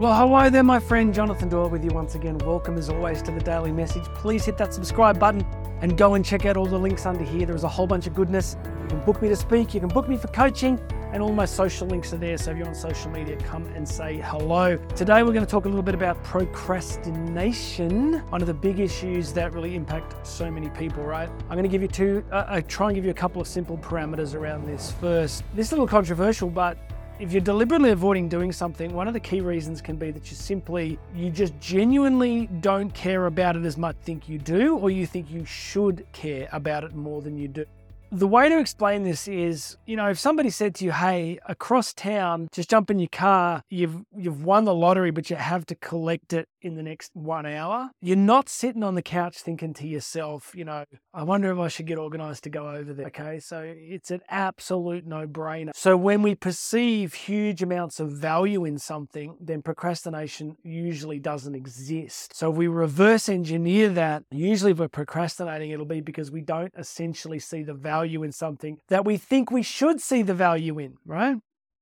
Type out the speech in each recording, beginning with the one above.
Well, hello there, my friend Jonathan Doyle with you once again. Welcome as always to the Daily Message. Please hit that subscribe button and go and check out all the links under here. There is a whole bunch of goodness. You can book me to speak, you can book me for coaching, and all my social links are there. So if you're on social media, come and say hello. Today, we're going to talk a little bit about procrastination, one of the big issues that really impact so many people, right? I'm going to give you two, uh, I try and give you a couple of simple parameters around this. First, this is a little controversial, but if you're deliberately avoiding doing something, one of the key reasons can be that you simply, you just genuinely don't care about it as much think you do, or you think you should care about it more than you do. The way to explain this is, you know, if somebody said to you, "Hey, across town, just jump in your car. You've you've won the lottery, but you have to collect it in the next 1 hour." You're not sitting on the couch thinking to yourself, you know, "I wonder if I should get organized to go over there." Okay? So it's an absolute no-brainer. So when we perceive huge amounts of value in something, then procrastination usually doesn't exist. So if we reverse engineer that, usually if we're procrastinating, it'll be because we don't essentially see the value value in something that we think we should see the value in, right?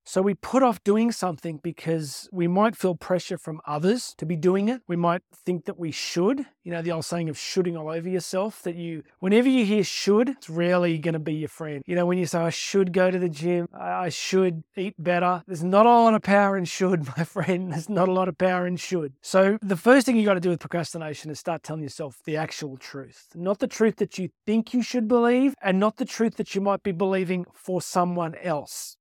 So we put off doing something because we might feel pressure from others to be doing it. We might think that we should. You know, the old saying of shoulding all over yourself that you, whenever you hear should, it's rarely going to be your friend. You know, when you say, I should go to the gym, I should eat better, there's not a lot of power in should, my friend. There's not a lot of power in should. So the first thing you got to do with procrastination is start telling yourself the actual truth, not the truth that you think you should believe and not the truth that you might be believing for someone else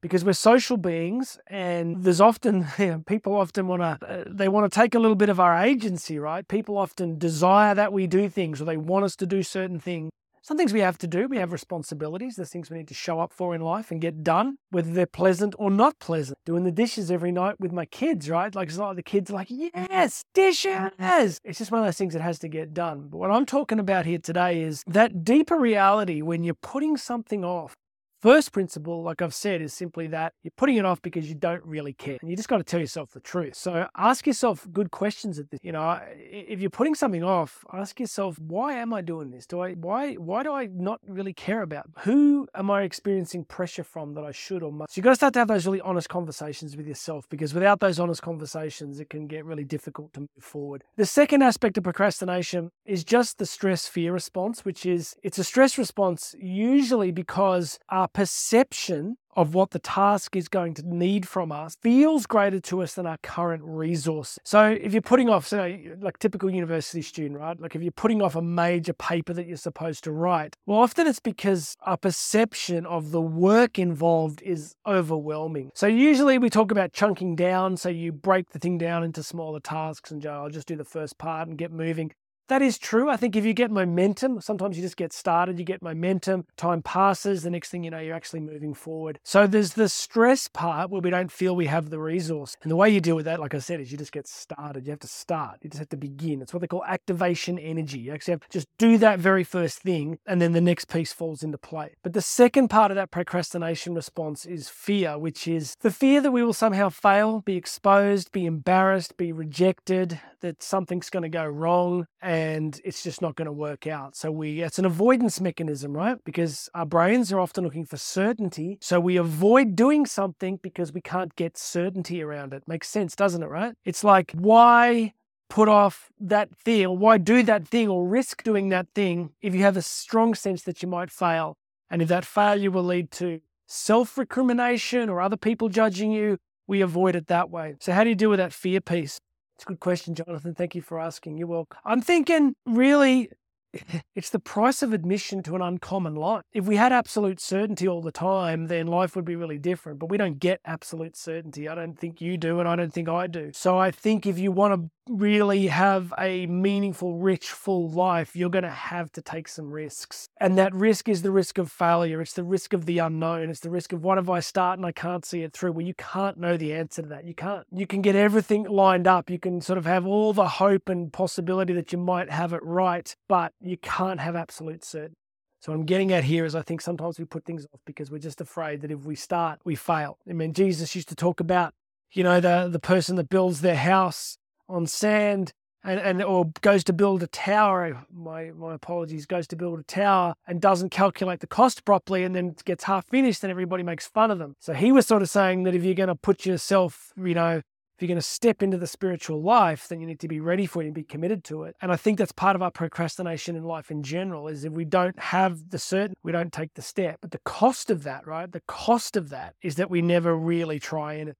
because we're social beings and there's often you know, people often want to uh, they want to take a little bit of our agency right? People often desire that we do things or they want us to do certain things. Some things we have to do we have responsibilities there's things we need to show up for in life and get done whether they're pleasant or not pleasant. Doing the dishes every night with my kids right? Like it's like the kids are like yes dishes! It's just one of those things that has to get done. But what i'm talking about here today is that deeper reality when you're putting something off First principle, like I've said, is simply that you're putting it off because you don't really care. And you just got to tell yourself the truth. So ask yourself good questions at this. You know, if you're putting something off, ask yourself, why am I doing this? Do I why why do I not really care about? Who am I experiencing pressure from that I should or must? So you got to start to have those really honest conversations with yourself because without those honest conversations, it can get really difficult to move forward. The second aspect of procrastination is just the stress fear response, which is it's a stress response usually because our perception of what the task is going to need from us feels greater to us than our current resource. So if you're putting off, say, like typical university student, right? Like if you're putting off a major paper that you're supposed to write, well, often it's because our perception of the work involved is overwhelming. So usually we talk about chunking down. So you break the thing down into smaller tasks and go, I'll just do the first part and get moving. That is true. I think if you get momentum, sometimes you just get started, you get momentum, time passes, the next thing you know, you're actually moving forward. So there's the stress part where we don't feel we have the resource. And the way you deal with that, like I said, is you just get started. You have to start. You just have to begin. It's what they call activation energy. You actually have to just do that very first thing, and then the next piece falls into play. But the second part of that procrastination response is fear, which is the fear that we will somehow fail, be exposed, be embarrassed, be rejected, that something's going to go wrong. And and it's just not going to work out. So we it's an avoidance mechanism, right? Because our brains are often looking for certainty. So we avoid doing something because we can't get certainty around it. Makes sense, doesn't it, right? It's like why put off that thing or why do that thing or risk doing that thing if you have a strong sense that you might fail and if that failure will lead to self-recrimination or other people judging you we avoid it that way so how do you deal with that fear piece it's a good question, Jonathan. Thank you for asking. You're welcome. I'm thinking really it's the price of admission to an uncommon life. If we had absolute certainty all the time, then life would be really different. But we don't get absolute certainty. I don't think you do, and I don't think I do. So I think if you want to really have a meaningful, rich, full life, you're going to have to take some risks. And that risk is the risk of failure. It's the risk of the unknown. It's the risk of what if I start and I can't see it through? Well, you can't know the answer to that. You can't. You can get everything lined up. You can sort of have all the hope and possibility that you might have it right, but you can't have absolute certainty. So what I'm getting at here is I think sometimes we put things off because we're just afraid that if we start, we fail. I mean, Jesus used to talk about, you know, the the person that builds their house on sand and, and or goes to build a tower. My my apologies, goes to build a tower and doesn't calculate the cost properly and then gets half finished and everybody makes fun of them. So he was sort of saying that if you're going to put yourself, you know, If you're going to step into the spiritual life, then you need to be ready for it and be committed to it. And I think that's part of our procrastination in life in general is if we don't have the certain, we don't take the step. But the cost of that, right? The cost of that is that we never really try and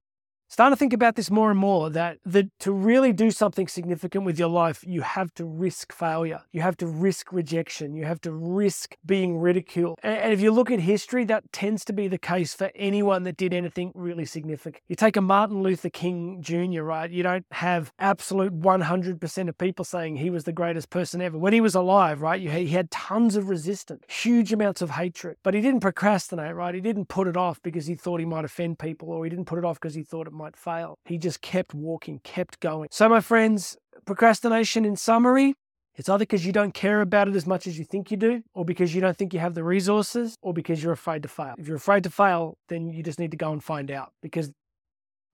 starting to think about this more and more that the, to really do something significant with your life, you have to risk failure. You have to risk rejection. You have to risk being ridiculed. And, and if you look at history, that tends to be the case for anyone that did anything really significant. You take a Martin Luther King Jr., right? You don't have absolute 100% of people saying he was the greatest person ever. When he was alive, right? You, he had tons of resistance, huge amounts of hatred, but he didn't procrastinate, right? He didn't put it off because he thought he might offend people or he didn't put it off because he thought it might fail. He just kept walking, kept going. So, my friends, procrastination in summary, it's either because you don't care about it as much as you think you do, or because you don't think you have the resources, or because you're afraid to fail. If you're afraid to fail, then you just need to go and find out because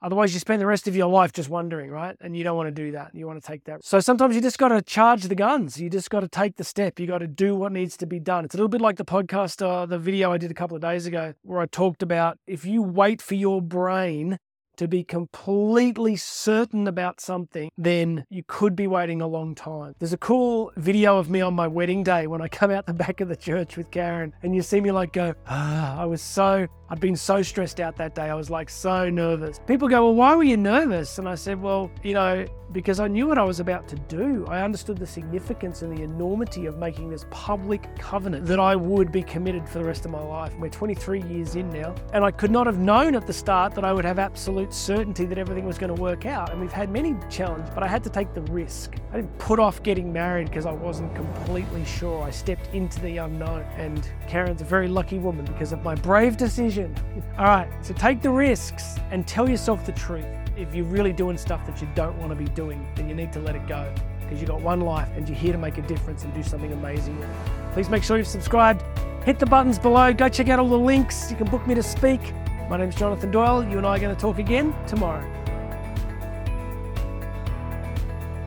Otherwise, you spend the rest of your life just wondering, right? And you don't want to do that. You want to take that. So sometimes you just got to charge the guns. You just got to take the step. You got to do what needs to be done. It's a little bit like the podcast, uh, the video I did a couple of days ago, where I talked about if you wait for your brain to be completely certain about something, then you could be waiting a long time. There's a cool video of me on my wedding day when I come out the back of the church with Karen, and you see me like go, ah, I was so, I'd been so stressed out that day. I was like so nervous. People go, Well, why were you nervous? And I said, Well, you know, because I knew what I was about to do. I understood the significance and the enormity of making this public covenant that I would be committed for the rest of my life. We're 23 years in now, and I could not have known at the start that I would have absolute certainty that everything was going to work out. And we've had many challenges, but I had to take the risk. I didn't put off getting married because I wasn't completely sure. I stepped into the unknown, and Karen's a very lucky woman because of my brave decision. All right, so take the risks and tell yourself the truth if you're really doing stuff that you don't want to be doing, then you need to let it go because you've got one life and you're here to make a difference and do something amazing. Please make sure you've subscribed. Hit the buttons below. Go check out all the links. You can book me to speak. My name's Jonathan Doyle. You and I are going to talk again tomorrow.